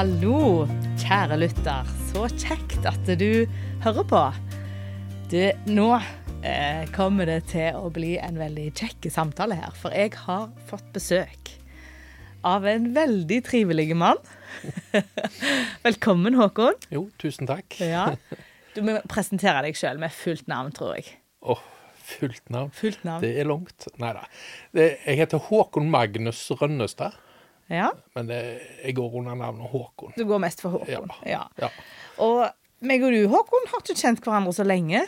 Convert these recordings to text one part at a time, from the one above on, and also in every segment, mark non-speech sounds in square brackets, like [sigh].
Hallo, kjære lytter. Så kjekt at du hører på. Du, nå eh, kommer det til å bli en veldig kjekk samtale her, for jeg har fått besøk av en veldig trivelig mann. [laughs] Velkommen, Håkon. Jo, tusen takk. Ja. Du må presentere deg sjøl med fullt navn, tror jeg. Åh, fullt navn. Fullt navn. Det er langt. Nei da. Jeg heter Håkon Magnus Rønnestad, Ja, men det, jeg går under navnet Håkon. Du går mest for Håkon. Ja. Ja. Og meg og du, Håkon, har ikke kjent hverandre så lenge.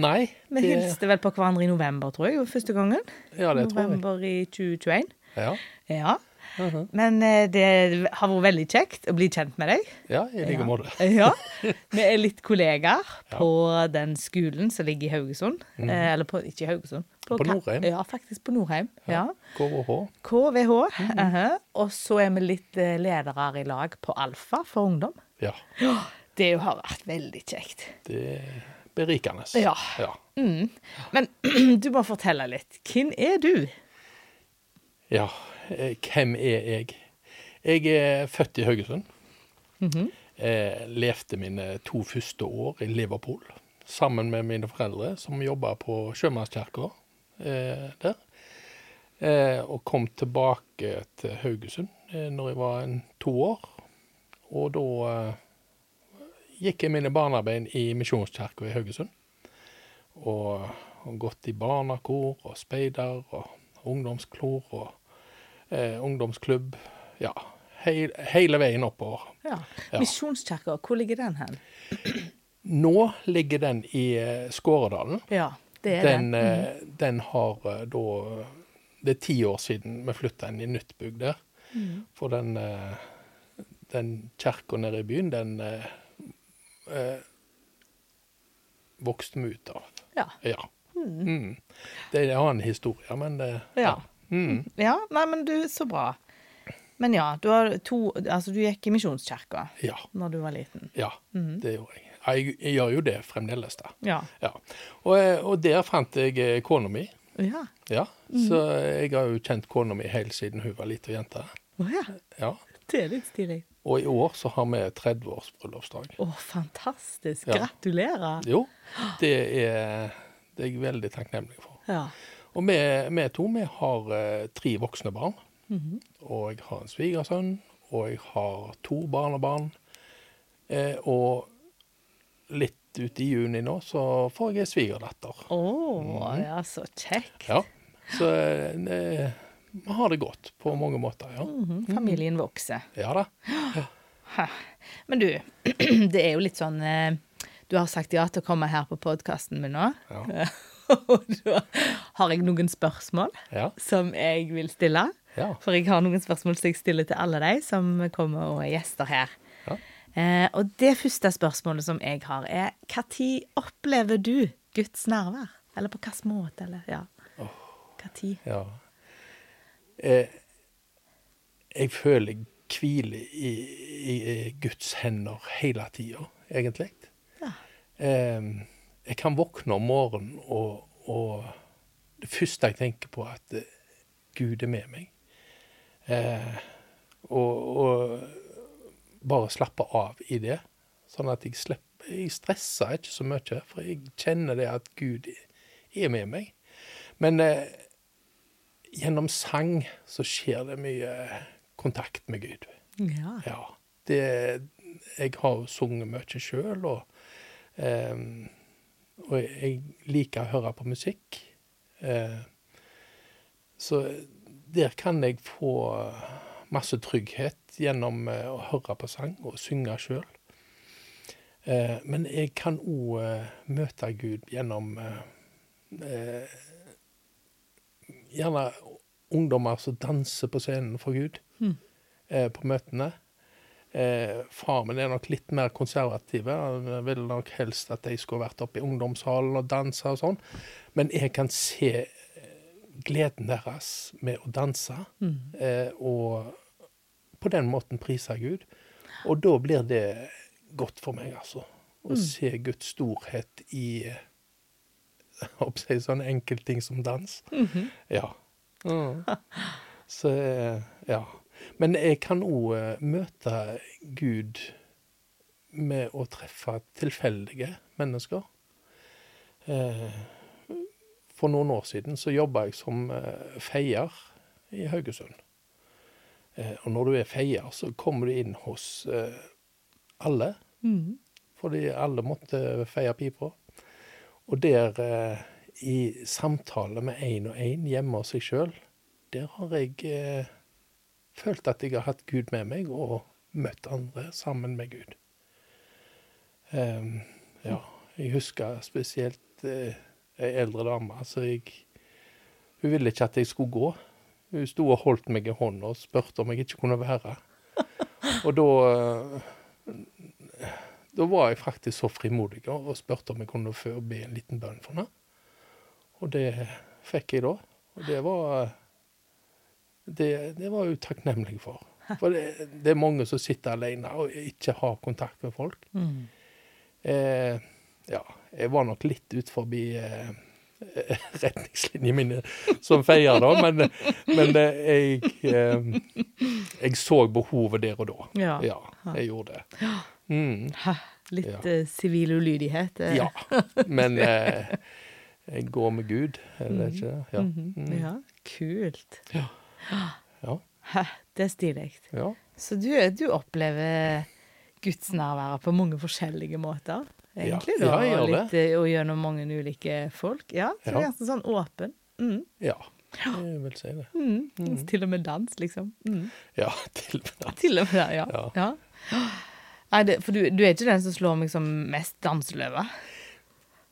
Nei, Vi det, hilste vel på hverandre i november, tror jeg, første gangen. ja, det tror jeg. november i 2021. Ja, Ja. Mhm. Men eh, det har vært veldig kjekt å bli kjent med deg. ja i like måte. [laughs] Ja. Vi er litt kollegaer på den skolen som ligger i Haugesund. Mm. Eller på, ikke i Haugesund. På, På Norheim. Ja, faktisk på Norheim. Ja. KVH. KVH. Mhm. eh, Og så er vi litt eh, ledere i lag på Alfa for ungdom. Ja, Det har vært veldig kjekt. det er berikende. Ja. ja. Men [clears throat] du må fortelle litt. Hvem er du? Ja, eh, hvem er jeg? Jeg er født i Haugesund. Mm -hmm. Jeg levde mine to første år i Liverpool sammen med mine foreldre, som jobba på Sjømannskirka eh, der. Eh, og kom tilbake til Haugesund eh, når jeg var en to år. Og da eh, gikk jeg mine barnearbeid i Misjonskirka i Haugesund. Og, og gått i barnekor og speider og ungdomsklor og eh, ungdomsklubb. Ja, heil, hele veien oppover. Ja. Ja. Misjonskirka, hvor ligger den hen? Nå ligger den i eh, Skåredalen. Ja, det er Den, den. -hmm. den har eh, da Det er ti år siden vi flytta inn i nytt bygg der. Mm. For den, eh, den kirka nede i byen, den eh, eh, vokste vi ut av. Ja. Ja. Mm. Det er en annen historie, men det Ja. Mm. ja. Nei, men du, så bra. Men ja, du, har to, altså, du gikk i Misjonskirka Ja. når du var liten. ja det gjorde jeg. jeg. Jeg gjør jo det fremdeles, da. Ja. Ja. Og, eh, og der fant jeg eh, kona mi. Ja. Ja, så jeg har jo kjent kona mi helt siden hun var lita jente. Å ja. Ja. Det er litt stilig. Og i år så har vi 30 års bryllupsdag. Å, fantastisk. Ja. Gratulerer. Jo, det er, det er jeg veldig takknemlig for. Ja. Og vi, vi to vi har eh, tre voksne barn. Og jeg har en svigersønn, og jeg har to barnebarn. Eh, og litt ute i juni nå så får jeg ei svigerdatter. Å, ja, så kjekt. Ja, så eh, vi har det godt på mange måter, ja. Mhm, Familien vokser. Ja da. Ja. [gasps] Men du, [clears throat] det er jo litt sånn eh, Du har sagt ja til å komme her på podkasten min nå. Ja. [laughs] Og da har jeg noen spørsmål Ja. som jeg vil stille. Ja. For jeg har noen spørsmål som jeg stiller til alle de som kommer og er gjester her. Ja. Eh, og det første spørsmålet som jeg har, er når opplever du Guds nærvær? Eller på hvilken måte? Eller, ja. Når? Ja. Eh, jeg føler jeg hviler i, i, Guds hender hele tida, egentlig. Ja. Eh, jeg kan våkne om morgenen, og, og det første jeg tenker på, er at eh, Gud er med meg. Eh, og, og bare slappe av i det, sånn at jeg slipper Jeg stresser ikke så mye, for jeg kjenner det at Gud er med meg. Men eh, gjennom sang så skjer det mye kontakt med Gud. Ja. Ja. Det, jeg har jo sunget mye sjøl, og, eh, og jeg liker å høre på musikk. Eh, så der kan jeg få masse trygghet gjennom eh, å høre på sang og synge sjøl. Eh, men jeg kan òg møte Gud gjennom Gjerne ungdommer som danser på scenen for Gud Mm. på møtene. Eh, far min er nok litt mer konservativ. Han ville nok helst at jeg skulle vært oppe i ungdomshallen og danse og sånn. Men jeg kan se eh, gleden deres med å danse, eh, og på den måten prise Gud. Og da blir det godt for meg, altså. Å se Guds storhet i eh, [laughs] jeg, sånne enkeltting som dans. Ja. Mm. [laughs] Så eh, ja. Men jeg kan òg møte Gud med å treffe tilfeldige mennesker. Eh, For noen år siden så jobba jeg som eh, feier i Haugesund. Eh, Og når du er feier, så kommer du inn hos eh, alle, Mm. fordi alle måtte feie pipa. Og der, eh, i samtale med én og én hjemme hos seg sjøl, der har jeg eh, følt at jeg har hatt Gud med meg, og møtt andre sammen med Gud. Ehm, ja, jeg husker spesielt eh, eldre dame. Altså, jeg Hun ville ikke at jeg skulle gå. Hun sto og holdt meg i hånda og spurte om jeg ikke kunne være. [laughs] Og da eh, Da var jeg faktisk så frimodig og spurte om jeg kunne få be en liten bønn for henne. Og det fikk jeg da. Og det var Det, det var jeg takknemlig for. For det, det er mange som sitter alene og ikke har kontakt med folk. Mm. Eh, ja, jeg var nok litt ut forbi eh, [laughs] retningslinjene mine som feier, da, men, men eh, jeg, eh, jeg så behovet der og da. Ja. Ja, jeg gjorde det. Mm, Litt litt Ja. eh, sivil ulydighet. eh. ja. [laughs] Men eh, jeg går med Gud, eller det ikke? Ja. Mhm. Mm, ja. Kult. Ja. Ja. Det er stilig. ja. Så du, du opplever gudsnærværet på mange forskjellige måter, egentlig, Ja, da? og, litt, eh, og gjennom mange ulike folk. Ja, så Ja. ganske sånn åpen. Mm. ja. Jeg vil si det. Mm. Mm. Til og med dans, liksom. Mm. Ja, [laughs] til og med. dans. Til og med ja. Ja. ja. Nei, det, for du, du er ikke den som slår meg som mest danseløve?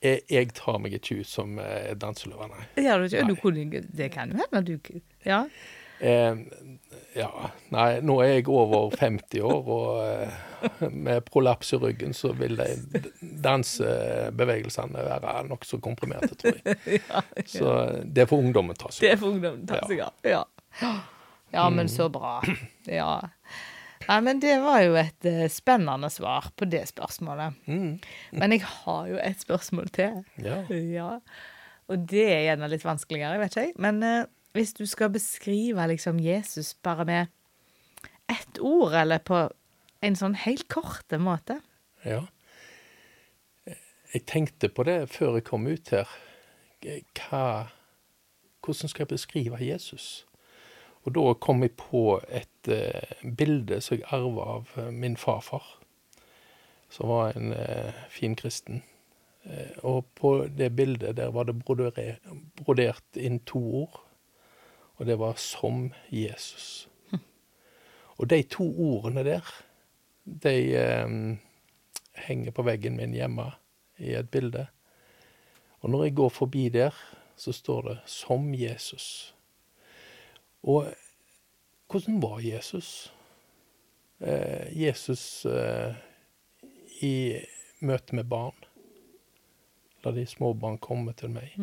Jeg, jeg tar meg ikke ut som eh, danseløve, nei. Ja, du? Nei. Du, det kan jo hende du Ja. Eh, ja, nei, nå er jeg over 50 år, og eh, med prolaps i ryggen så vil de dansebevegelsene være nokså komprimerte, tror jeg. [laughs] ja. Så det får ungdommen ta seg av. Det får ungdommen ta seg av. Ja. ja, men så bra. Ja. Nei, men det var jo et eh, spennende svar på det spørsmålet. Mm, Men jeg har jo et spørsmål til. ja. Ja. Og det er gjerne litt vanskeligere, vet ikke jeg. Men eh, hvis du skal beskrive liksom Jesus bare med ett ord, eller på en sånn helt kort måte ja. Jeg tenkte på det før jeg kom ut her. Hva, hvordan skal jeg beskrive Jesus? Og da kom jeg på et uh, bilde som jeg arva av eh, min farfar, som var en uh, fin kristen. Uh, og på det bildet der var det brodere, brodert inn to ord, og det var 'som Jesus'. Og de to ordene der, de eh, henger på veggen min hjemme i et bilde. Og når jeg går forbi der, så står det 'som Jesus'. Og hvordan var Jesus? Eh, Jesus eh, i møte med barn. La de små barn komme til meg.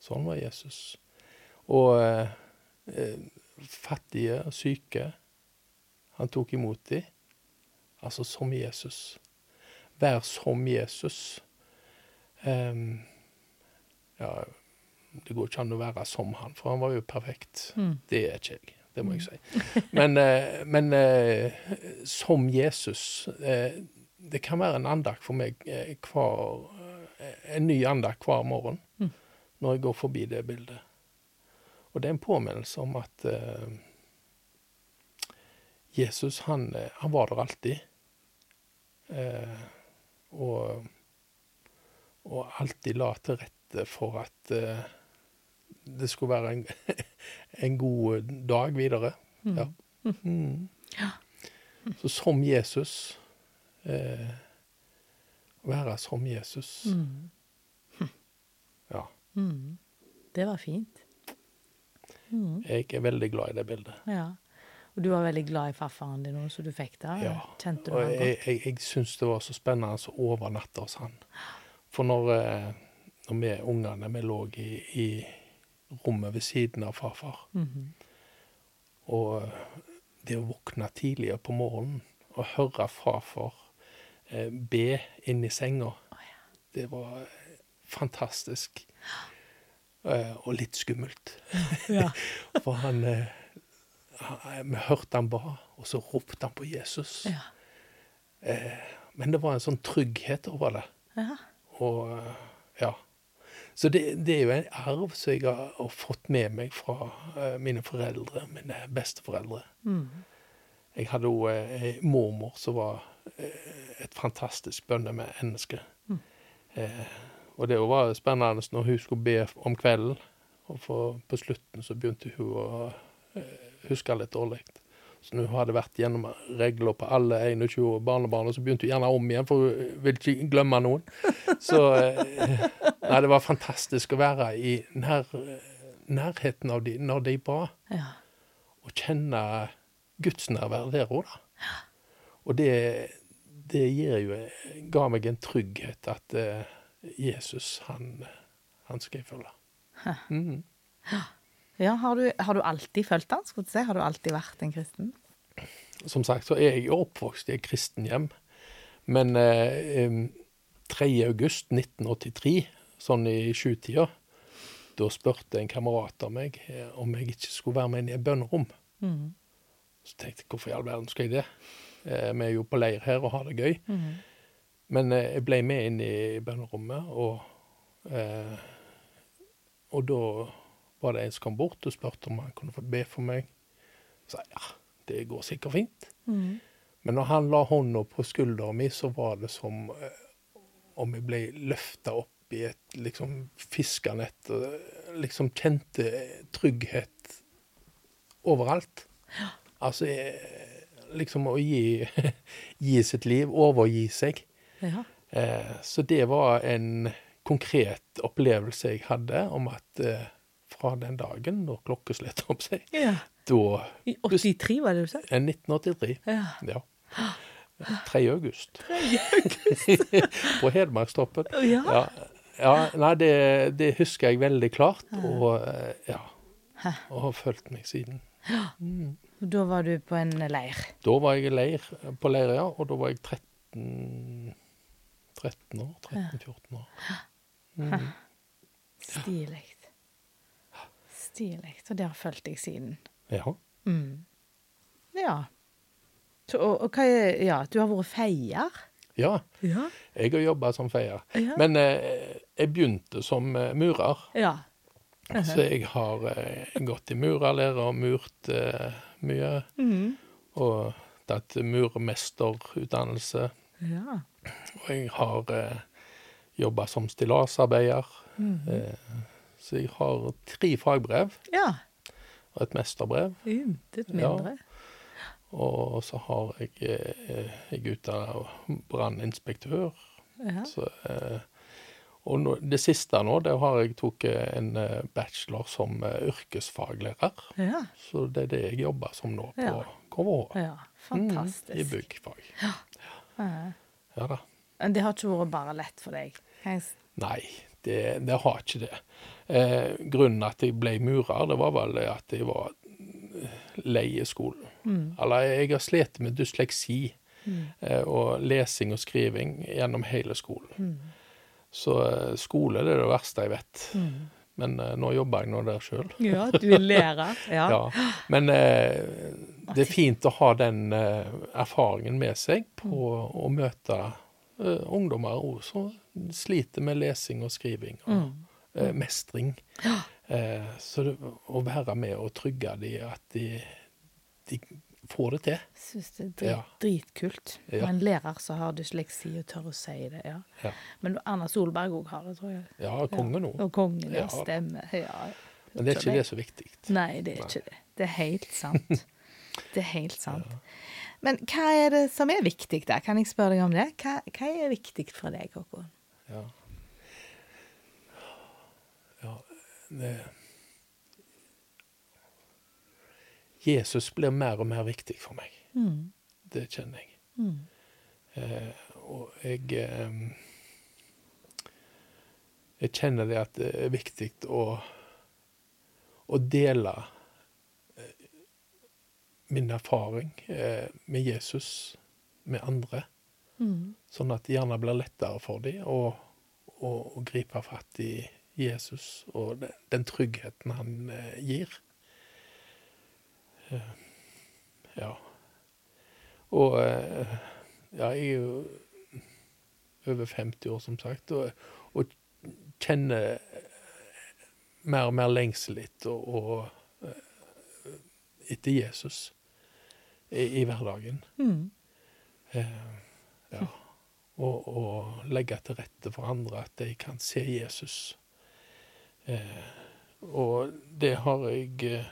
Sånn var Jesus. Og eh, fattige og syke, han tok imot dem. Altså som Jesus. Vær som Jesus. Um, ja, det går ikke an å være som han, for han var jo perfekt. Mm. Det er ikke jeg, det må jeg si. Men, eh, men eh, som Jesus eh, Det kan være en andakt for meg eh, hver eh, En ny andakt hver morgen Mm. når jeg går forbi det bildet. Og det er en påminnelse om at eh, Jesus, han, eh, han var der alltid. Eh, og, og alltid la til rette for at eh, det skulle være en, [laughs] en god dag videre. Ja. Mm. Så som Jesus eh, Være som Jesus. Mm. Ja. Mm. Det var fint. Mm. Jeg er veldig glad i det bildet. Ja. Og du var veldig glad i farfaren din så du fikk det? Ja. Kjente du Og han godt? jeg, jeg syns det var så spennende å overnatte hos han. For når, eh, når vi ungene vi lå i, i rommet ved siden av farfar, Mhm. og det å våkne tidligere på morgenen og høre farfar eh, be inni senga, det var eh, fantastisk. Eh, og litt skummelt. Ja. [laughs] For han, eh, han- Vi hørte han ba, og så ropte han på Jesus. Ja. Men det var en sånn trygghet over det. Ja. Og eh, ja. Så det, det er jo en arv som jeg har, har fått med meg fra uh, mine foreldre, mine besteforeldre. Jeg hadde òg ei mormor som var uh, et fantastisk bønnemenneske. Eh, og det var spennende når hun skulle be om kvelden, og for, på slutten så begynte hun å eh, huske litt dårlig. Så når hun hadde vært gjennom regler på alle 21 barnebarn, og så begynte hun gjerne om igjen, for hun ville ikke glemme noen. Så eh, Nei, det var fantastisk å være i nær, nærheten av de når de ba, Ja. og kjenne gudsnærvær der òg, da. Og det, det gir jo, ga meg en trygghet at eh, Jesus, han, han skal jeg følge. Mm. ja har, du, har du alltid fulgt han? Skulle du si? Har du alltid vært en kristen? Som sagt så er jeg oppvokst i et kristenhjem, men eh, em, 3. august 1983, sånn i sjutida, da spurte en kamerat av meg eh, om jeg ikke skulle være med inn i et bønnerom. Så tenkte jeg hvorfor i all verden skal jeg det? Eh, vi er jo på leir her og har det gøy. Men eh, jeg ble med inn i bønnerommet, og, eh, og da var det en som kom bort og spurte om han kunne få be for meg. Så sa ja, det går sikkert fint. Men når han la hånda på skulderen min, så var det som eh, om jeg ble løfta opp i et liksom fiskenett. Og eh, liksom kjente trygghet overalt. Altså eh, liksom å gi, [laughs] gi sitt liv, overgi seg. Ja. Eh, så det var en konkret opplevelse jeg hadde om at eh, fra den dagen når klokka slet om seg, ja. da I 83, var det du sa? eh, 1983. Ja. Ja. 3. august. [gasps] [laughs] På Hedmarkstoppen. Ja. Ja, ja nei, det, det husker jeg veldig klart, og eh, ja. Og har fulgt meg siden. Da var du på en leir. Da var jeg i leir på Leiria, og da var jeg 13 13 år. 13-14 år. [gasps] Stilig. Stilig. Og det har fulgt deg siden. Ja. Ja. Så, og, og hva er Ja, du har vært feier? ja. Ja. Jeg har jobba som feier. Ja. Men eh, jeg begynte som eh, murer. Ja. Så jeg har eh, gått i murerlære og murt eh, mye. Og tatt murmesterutdannelse. Ja. Og jeg har eh, jobba som stillasarbeider. Eh, så jeg har tre fagbrev ja. og et mesterbrev. Intet Ja. mindre. Og så har jeg eh, Jeg utdanna branninspektør. Ja. Så, eh, og nå, det siste nå, det har jeg tatt en eh, bachelor som eh, yrkesfaglærer. Ja. Så det er det jeg jobber som nå på Ja. KVH. ja. Fantastisk. Mm, I byggfag. Ja da. Men det har ikke vært bare lett for deg? Hengs? Nei, det, det har ikke det. Eh, grunnen at jeg ble murer, det var vel at jeg var lei i skolen. Eller jeg har slitt med dysleksi eh, og lesing og skriving gjennom hele skolen. Så eh, skole det er det verste jeg vet. Men eh, nå jobber jeg nå der sjøl. Ja, du er lærer. [laughs] Ja. Ja. Men eh, det er fint å ha den eh, erfaringen med seg på å møte eh, ungdommer òg som sliter med lesing og skriving og eh, mestring. Så det, å være med og trygge dem at de, de får det til. Syns det er drit, Ja. dritkult. Ja. Og en lærer som har dysleksi og tør å si det. ja. Ja, Men Erna Solberg òg har det, tror jeg. ja konge nå. Og kongen, ja. Stemmer. Men det er ikke det så viktig. Nei, det er ikke det. Det er helt sant. [laughs] Det er helt sant. Men hva er det som er viktig, da? Kan jeg spørre deg om det? Hva, hva er viktig for deg, Håkon? Ja. ja det, Jesus blir mer og mer viktig for meg. Det kjenner jeg. Eh, og jeg eh, Jeg kjenner det at det er viktig å, å dele min erfaring eh, med Jesus med andre. Sånn at det gjerne blir lettere for dem å, å, å gripe fatt i Jesus og den, den tryggheten han eh, gir. Eh, ja. Og ja, jeg er jo over 50 år, som sagt, og, og kjenner mer og mer lengsel etter og, og etter Jesus i, i hverdagen. Mm. Eh, ja. Og, og legge til rette for andre at de kan se Jesus. Eh, og det har jeg eh,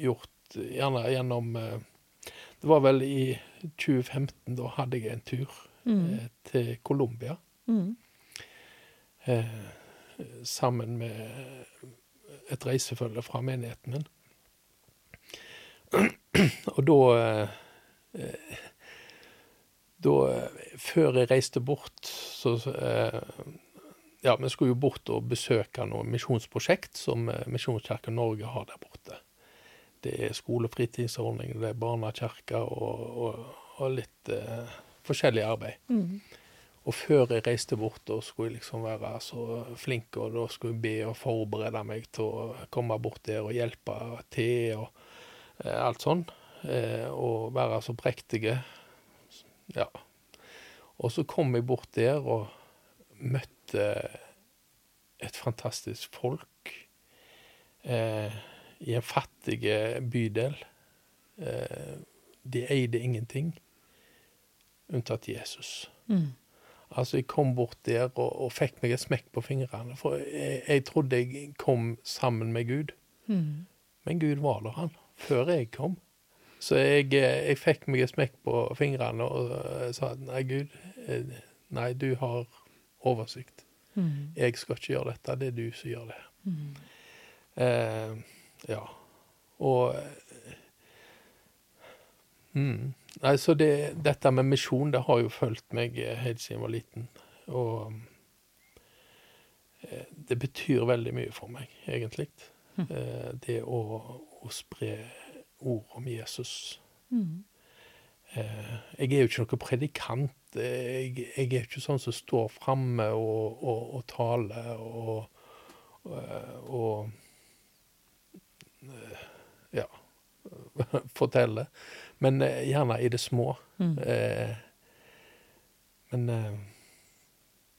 gjort gjerne gjennom eh, Det var vel i 2015, da hadde jeg en tur Mm. eh, til Colombia. Mm. Eh, sammen med et reisefølge fra menigheten min. [clears throat] Og da eh, Da Før jeg reiste bort, så eh, Ja, vi skulle jo bort og besøke noe misjonsprosjekt som eh, Misjonskirken Norge har der borte. Det er skole- og fritidsordning, det er barnekirke og, og, og litt eh, forskjellig arbeid. Mm. Og før jeg reiste bort, da skulle jeg liksom være så flink, og da skulle jeg be og forberede meg til å komme bort der og hjelpe til og alt sånn. Eh, og være så prektige. Ja. Og så kom jeg bort der og møtte et fantastisk folk eh, i en fattig bydel. Eh, de eide ingenting unntatt Jesus. Mm. Altså, jeg kom bort der og, og fikk meg et smekk på fingrene. For jeg, jeg trodde jeg kom sammen med Gud. Mm. Men Gud var der, han, før jeg kom. Så jeg, eh, jeg fikk meg et smekk på fingrene og eh, sa nei, Gud, eh, nei, du har oversikt. Mm. Jeg skal ikke gjøre dette, det er du som gjør det. Mm. Eh, ja. Og mm. Nei, så det, dette med misjon, det har jo fulgt meg helt siden jeg var liten. Og det betyr veldig mye for meg, egentlig. Eh, det å, å spre ord om Jesus. Mm. Eh, jeg er jo ikke noen predikant. Jeg, jeg er ikke sånn som står framme og, og, og taler og, og, og eh, Ja [laughs] forteller. Men eh, gjerne i det små. Mm. Eh, men eh,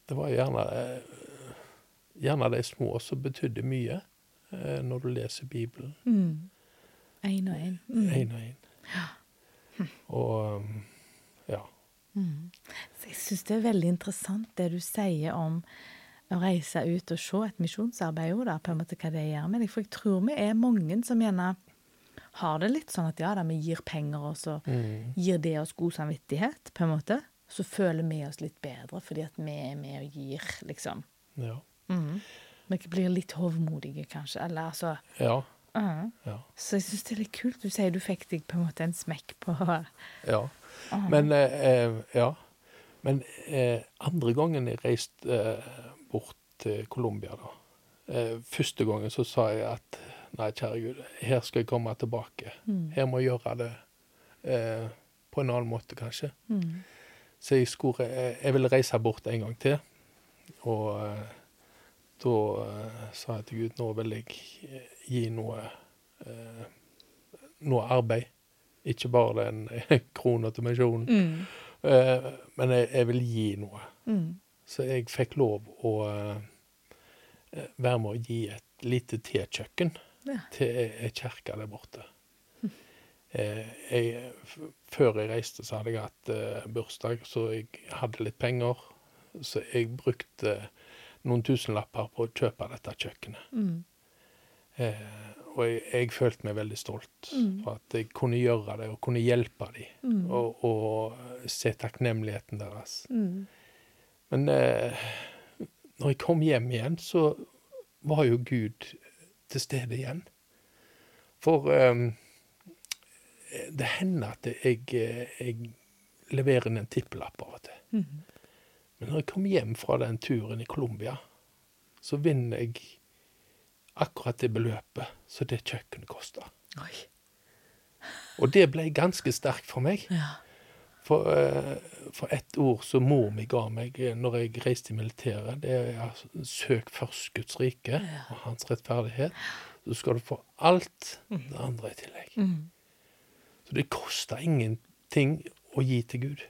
det var gjerne eh, Gjerne de små som betydde mye eh, når du leser Bibelen. Mm. En og. Mm. Én og en. Og um, ja. Mm. Så jeg syns det er veldig interessant det du sier om å reise ut og se et misjonsarbeid da, på en måte hva det gjør med deg. For jeg tror vi er mange som gjerne har det litt sånn at ja da, vi gir penger, og så Mm. gir det oss god samvittighet, på en måte. Så føler vi oss litt bedre fordi at vi er med og gir, liksom. Ja. Mm. Vi blir litt hovmodige, kanskje. Eller altså Ja. mhm. Ja. Så jeg syns det er litt kult. Du sier du fikk deg på en måte en smekk på ja. Men eh, eh, Ja. Men eh, andre gangen jeg reiste eh, bort til Colombia, da eh, Første gangen så sa jeg at nei, kjære Gud, her skal jeg komme tilbake. Mm. Her må jeg gjøre det eh, på en annen måte, kanskje. Mm. Så jeg, skulle, jeg ville reise bort en gang til. Og da eh, sa jeg til Gud nå vil jeg gi noe eh, noe arbeid. Ikke bare den [laughs] krona til misjonen. Mm. Eh, men jeg, jeg vil gi noe. Mm. Så jeg fikk lov å eh, være med å gi et lite tekjøkken Ja. til ei kirke der borte. Eh, jeg, før jeg reiste, så hadde jeg hatt eh, bursdag, så jeg hadde litt penger. Så jeg brukte noen tusenlapper på å kjøpe dette kjøkkenet. Mm. Eh, og jeg, jeg følte meg veldig stolt Mm. for at jeg kunne gjøre det, og kunne hjelpe dem. Mm. Og, og se takknemligheten deres. Mm. Men eh, når jeg kom hjem igjen, så var jo Gud til stede igjen. For eh, det hender at jeg, eh, jeg leverer inn en tippelapp av og til. Mm. Men når jeg kom hjem fra den turen i Colombia, så vinner jeg akkurat det beløpet som det kjøkkenet kosta. Og det ble ganske sterkt for meg. Ja. For, eh, for et ord som mor mi ga meg eh, når jeg reiste i militæret, det er søk først Guds rike Ja. og hans rettferdighet. Så skal du få alt det andre i tillegg. Mm. Så det kosta ingenting å gi til Gud.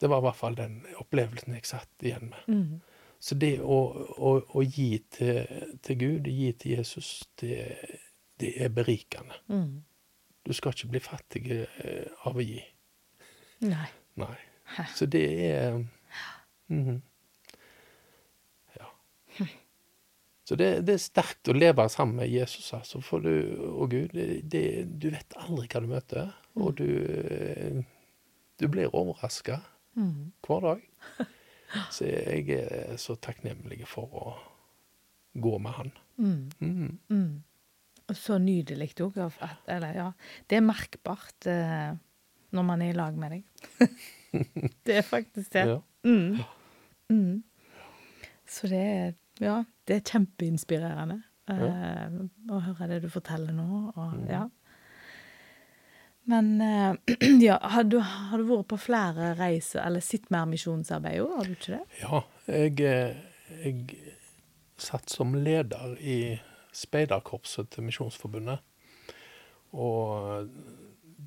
Det var i hvert fall den opplevelsen jeg satt igjen med. Mm. Så det å, å, å gi til, til Gud, gi til Jesus, det, det er berikende. Mm. Du skal ikke bli fattig eh, av å gi. Nei. Nei. Så det er mm, Ja. Så det, det er sterkt å leve sammen med Jesus altså, du, og Gud. Det, du vet aldri hva du møter, og du, eh, du blir overraska Mm. hver dag. [laughs] Så jeg er så takknemlig for å gå med Han. Mm. Mhm. Mm. Så nydelig òg. Eller ja, det er merkbart eh, når man er i lag med deg. [laughs] det er faktisk det. Ja. Mm. Mm. Så det er Ja, det er kjempeinspirerende eh, å høre det du forteller nå. Og, Mm. ja. Men eh, [clears throat] ja, har du, har du vært på flere reiser, eller sett mer misjonsarbeid òg, har du ikke det? Ja, jeg, eh, jeg satt som leder i speiderkorpset til Misjonsforbundet. Og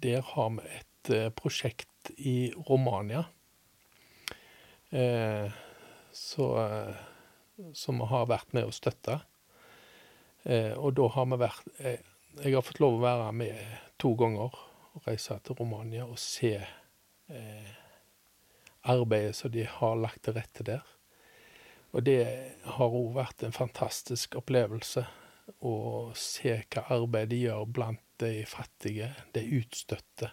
der har vi et eh, prosjekt i Romania. Eh, så, som vi har vært med å støtte. Eh, og da har vi vært Jeg har fått lov å være med to ganger og reise til Romania og se eh, arbeidet som de har lagt til rette der. Og det har òg vært en fantastisk opplevelse å se hva arbeid de gjør blant de fattige, de utstøtte.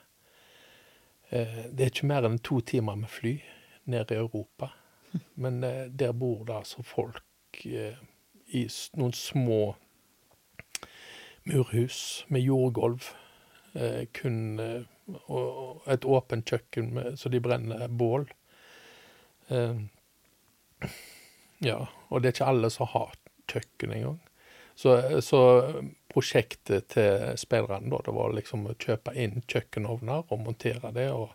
Eh, Det er ikke mer enn to timer med fly ned i Europa. [laughs] Men eh, der bor det altså folk eh, i noen små murhus med jordgulv. Eh, kun eh, et åpent kjøkken med, så de brenner bål. Eh, ja, og det er ikke alle som har kjøkken engang. Så, så prosjektet til speiderne da, det var liksom å kjøpe inn kjøkkenovner og montere det, og,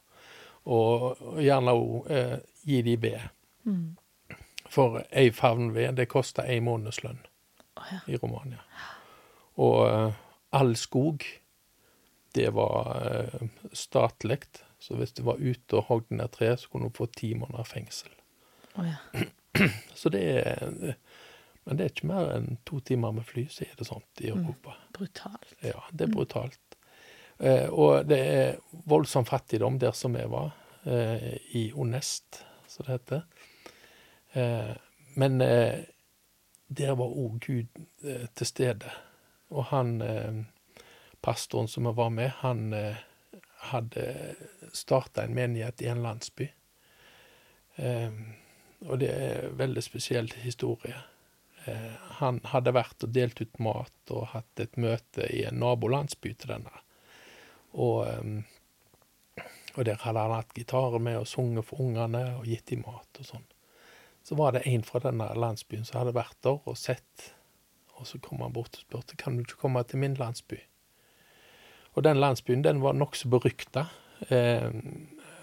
og gjerne òg eh, gi de ved. Mm. For ei favn ved, det koster ei månedslønn oh, ja. i Romania. Og eh, all skog, det var uh, statlig. Så hvis du var ute og hogde ned tre, så kunne du få ti måneder fengsel. Oh, ja. [clears throat] Så det er Men det er ikke mer enn to timer med fly, så er det sånt i Europa. Brutalt. Ja, det er brutalt. Eh, og det er voldsom fattigdom der som jeg var, eh, i Onest, som det heter. Eh, men eh, der var òg Gud eh, til stede. Og han eh, pastoren som vi var med, han eh, hadde starta en menighet i en landsby. Eh, og det er en veldig spesiell historie. Eh, han hadde vært og delt ut mat og hatt et møte i en nabolandsby til denne. Og, eh, og der hadde han hatt gitarer med og sunget for ungene og gitt dem mat og sånn. Så var det en fra denne landsbyen som hadde vært der og sett, og så kom han bort og spurte kan du ikke komme til min landsby. Og den landsbyen den var nokså berykta eh,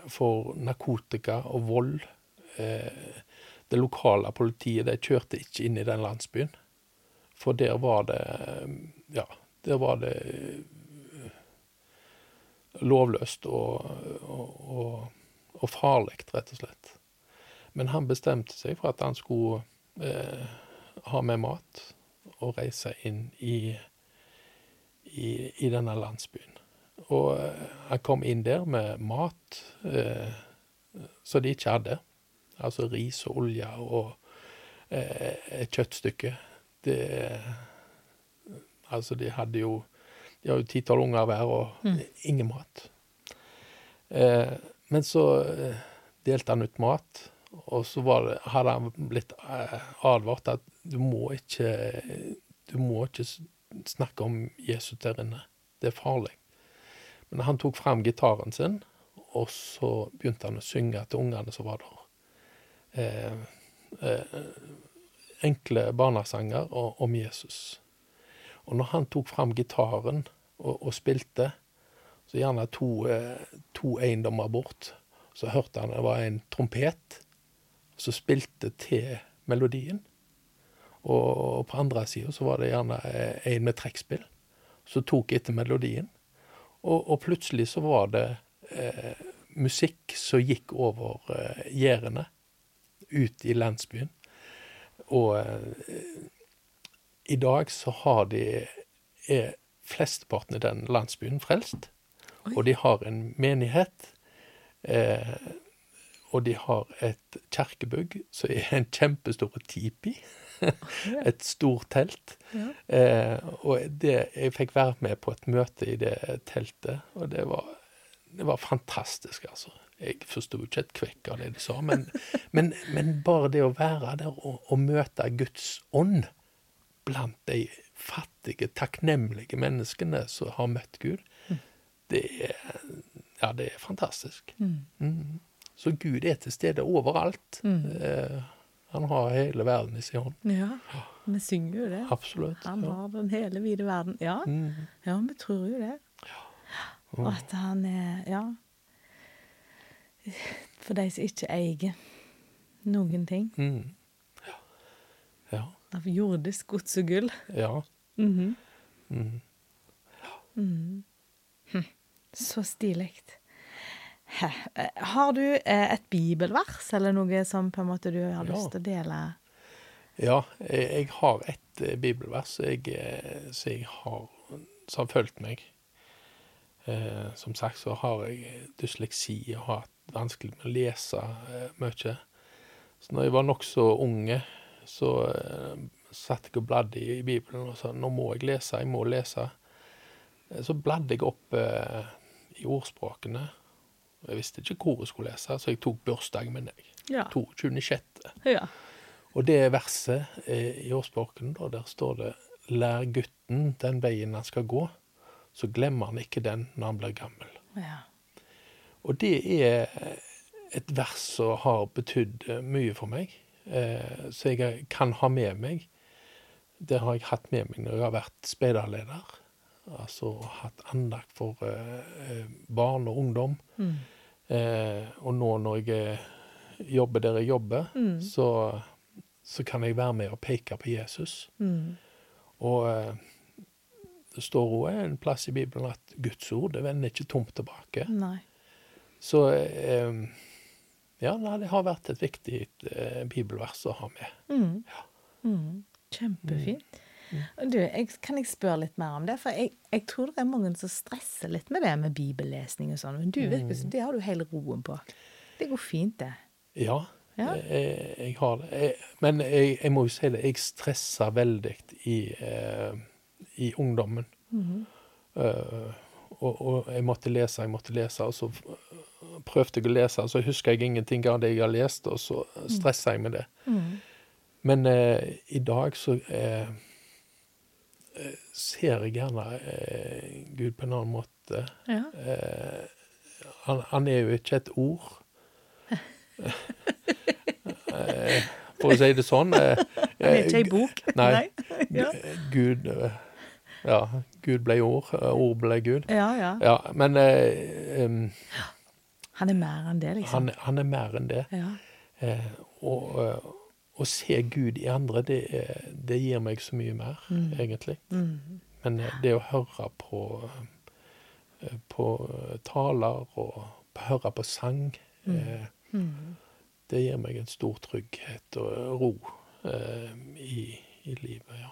for narkotika og vold. Eh, det lokale politiet de kjørte ikke inn i den landsbyen. For der var det Ja, der var det eh, lovløst og, og, og, og farlig, rett og slett. Men han bestemte seg for at han skulle eh, ha med mat og reise inn i, i, i denne landsbyen. Og eh, han kom inn der med mat eh, som de ikke hadde. Altså ris og olje og eh, et kjøttstykke. Det Altså, de hadde jo De har jo titall unger hver og ingen mat. Eh, men så eh, delte han ut mat, og så var det, hadde han blitt eh, advart at du må ikke Du må ikke snakke om Jesus der inne. Det er farlig. Men han tok fram gitaren sin, og så begynte han å synge til ungene som var der. Eh, eh, enkle barnesanger om Jesus. Og når han tok fram gitaren og, og spilte, så gjerne to, eh, to eiendommer bort, så hørte han det var en trompet som spilte til melodien. Og på andre sida så var det gjerne eh, en med trekkspill som tok etter melodien. Og, og plutselig så var det eh, musikk som gikk over eh, gjerdene, ut i landsbyen. Og eh, i dag så har de er flesteparten i den landsbyen frelst. Oi. Og de har en menighet. Eh, og de har et kirkebygg som er en kjempestor tipi. [laughs] et stort telt. Ja. Eh, og det, jeg fikk være med på et møte i det teltet, og det var, det var fantastisk, altså. Jeg forsto ikke et kvekk av det de sa, men, [laughs] men, men bare det å være der og, og møte Guds ånd blant de fattige, takknemlige menneskene som har møtt Gud, det er, ja, det er fantastisk. Mm. Så Gud er til stede overalt. Eh, han har hele verden i sin hånd. Ja, vi synger jo det. Absolutt. Han ja. har den hele vide verden. Ja, Mm. ja vi tror jo det. Og at han er Ja. For de som ikke eier noen ting Mm. Ja. Ja. av jordisk gods og gull. ja. -hmm. Mm. Så stilig. [laughs] Har du eh, et bibelvers eller noe som på en måte du har Ja. lyst til å dele? Ja, jeg, har et eh, bibelvers jeg, eh, som jeg har, som har fulgt meg. Eh, som sagt så har jeg dysleksi og har hatt vanskelig med å lese eh, mye. Så når jeg var nokså unge, så eh, satt jeg og bladde i, i Bibelen og sa nå må jeg lese, jeg må lese. Så bladde jeg opp i ordspråkene. Jeg visste ikke hvor jeg skulle lese, så jeg tok bursdagen med deg. Ja. 22.6. ja. Og det verset i årsboken, der står det Lær gutten den veien han skal gå, så glemmer han ikke den når han blir gammel. ja. Og det er et vers som har betydd mye for meg, eh, så jeg kan ha med meg. Det har jeg hatt med meg når jeg har vært speiderleder. Altså hatt andakt for eh, eh, barn og ungdom. Mm. Eh, og nå når jeg jobber der jeg jobber, Mm. så, så kan jeg være med og peke på Jesus. Mm. Og det står òg en plass i Bibelen at Guds ord det vender ikke tomt tilbake. Nei. Så ja, det har vært et viktig bibelvers å ha med. Mm. Mm. Kjempefint. Du, jeg, kan jeg spørre litt mer om det? For jeg, jeg tror det er mange som stresser litt med det med bibellesning og sånn. Men du virker som det har du hele roen på. Det går fint, det. Ja, Ja. Jeg, jeg har det. Men jeg, må jo si det, jeg stressa veldig i, eh, i ungdommen. Eh, og, og jeg måtte lese, jeg måtte lese, og så prøvde jeg å lese, og så husker jeg ingenting av det jeg har lest, og så stressa jeg med det. Men eh, i dag så eh, eh, ser jeg gjerne eh, Gud på en annen måte. Ja. Eh, han, han er jo ikke et ord. Eh, For å si det sånn. eh, [laughs] Det er ikke ei bok. Nei. ja. Gud eh, Ja, Gud ble ord, eh, ord ble Gud. ja, ja. Ja, men eh, em, Han er mer enn det, liksom. han, han er mer enn det. Ja. Eh, og eh, å se Gud i andre, det, er- det gir meg så mye mer, egentlig. Mm. Men eh, det å høre på, eh, på taler og høre på sang, eh, Mm. det gir meg en stor trygghet og ro eh, i, i livet, ja.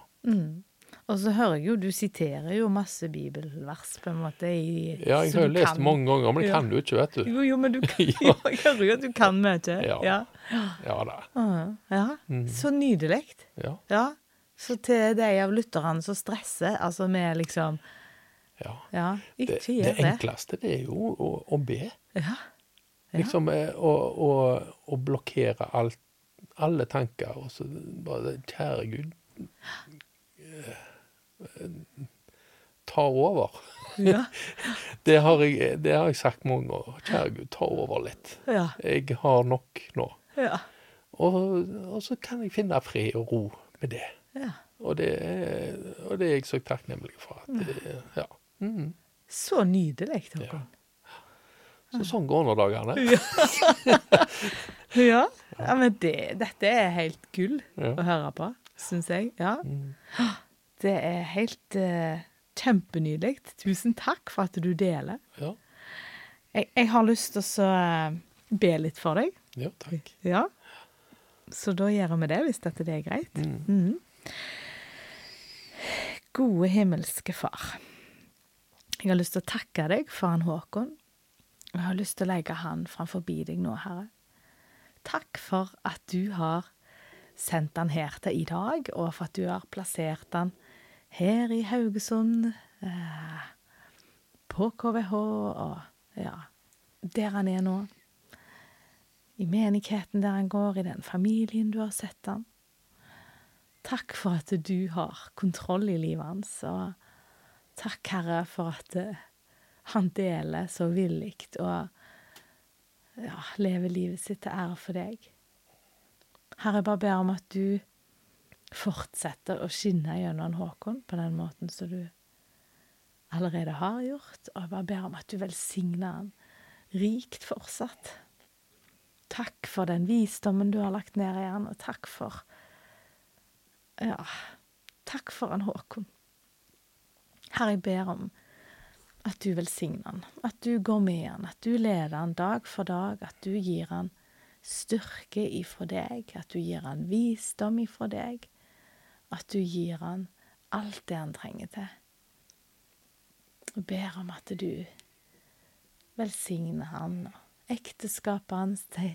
Og så hører jeg jo, du siterer jo masse bibelvers, på en måte. I, Ja, jeg har jo lest kan. mange ganger, men det kan du ikke, vet du. Jo, jo, men du [laughs] kan Ja. [laughs] Jeg hører jo at du kan mye. Ja. Ja. Ja da. Ja. Mm. Så nydelig. Ja. Ja. Så til de av lytterne som stresser, altså med liksom ja. Ja, ikke det gjør det. Det enkleste, det er jo å, å be. Ja. Liksom eh, å, å, å blokkere alt, alle tanker, og så bare Kjære Gud, ta over. Ja. [laughs] Det har jeg, det har jeg sagt mange ganger. Kjære Gud, ta over litt. Ja. Jeg har nok nå. Ja. Og, og så kan jeg finne fred og ro med det. ja. Og det, er- og det er jeg så takknemlig for. At det, ja. Mm. Så nydelig, Håkon. Så sånn går nå dagene. [laughs] [laughs] Ja. ja. men det, dette er helt gull å høre på, syns jeg. Ja. Mm. Det er helt eh, kjempenydelig. Tusen takk for at du deler. Ja, Jeg, jeg har lyst til å eh, be litt for deg. ja takk. Ja. Så da gjør vi det, hvis dette det er greit. Mm. Mm. Gode himmelske Far. Jeg har lyst til å takke deg for han Håkon. Jeg har lyst til å legge han framfor deg nå, Herre. Takk for at du har sendt han her til i dag, og for at du har plassert han her i Haugesund, eh, på KVH, og ja, der han er nå. I menigheten der han går, i den familien du har sett han. Takk for at du har kontroll i livet hans, og takk, Herre, for at eh, han deler så villig og ja, lever livet sitt til ære for deg. Herre, bare ber om at du fortsetter å skinne gjennom Håkon på den måten som du allerede har gjort, og jeg bare ber om at du velsigner han rikt fortsatt. Takk for den visdommen du har lagt ned i han, og takk for Ja, takk for han Håkon. Herre, jeg ber om at du velsigner han, at du går med han, at du leder han dag for dag, at du gir han styrke ifra deg, at du gir han visdom ifra deg, at du gir han alt det han trenger til. Og ber om at du velsigner han og ekteskapet hans de,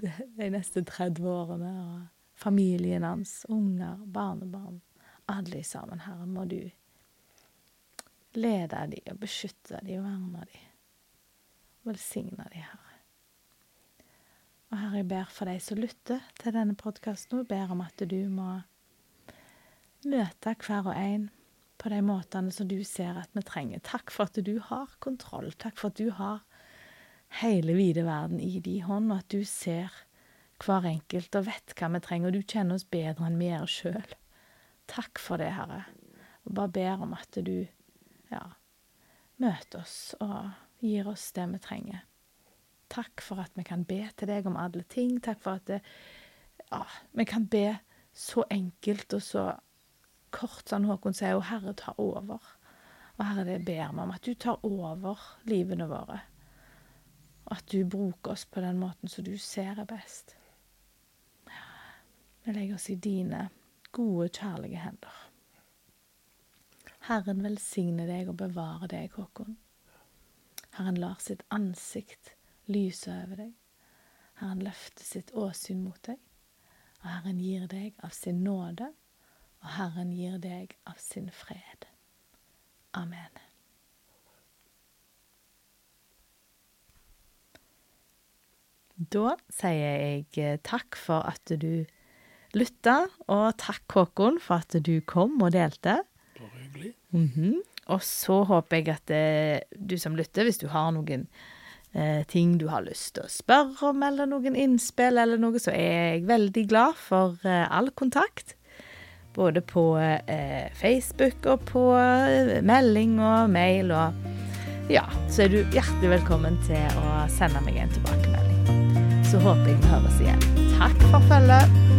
de, neste 30 årene, og familien hans, unger, barnebarn, alle sammen, Herre, må du lede de og beskytte de og verne de. Velsigne de, Herre. Og Herre, jeg ber for de som lytter til denne podkasten, og ber om at du må møte hver og en på de måtene som du ser at vi trenger. Takk for at du har kontroll. Takk for at du har hele vide verden i din hånd, og at du ser hver enkelt og vet hva vi trenger, og du kjenner oss bedre enn vi gjør sjøl. Takk for det, Herre. Og bare ber om at du ja, møter oss og gir oss det vi trenger. Takk for at vi kan be til deg om alle ting. Takk for at det, ja, vi kan be så enkelt og så kort, sånn Håkon sier, og Herre tar over. Og Herre, det ber vi om at du tar over livene våre. Og at du bruker oss på den måten som du ser er best. Vi legger oss i dine gode, kjærlige hender. Herren velsigne deg og bevare deg, Håkon. Herren lar sitt ansikt lyse over deg. Herren løfter sitt åsyn mot deg. Og Herren gir deg av sin nåde, og Herren gir deg av sin fred. Amen. Da sier jeg eh, takk for at du lytta, og takk, Håkon, for at du kom og delte. Bare hyggelig. Mhm. Og så håper jeg at det, du som lytter, hvis du har noen eh, ting du har lyst til å spørre om, eller noen innspill eller noe, så er jeg veldig glad for eh, all kontakt. Både på eh, Facebook og på eh, melding og mail og Ja, så er du hjertelig velkommen til å sende meg en tilbakemelding. Så håper jeg vi høres igjen. Takk for følget.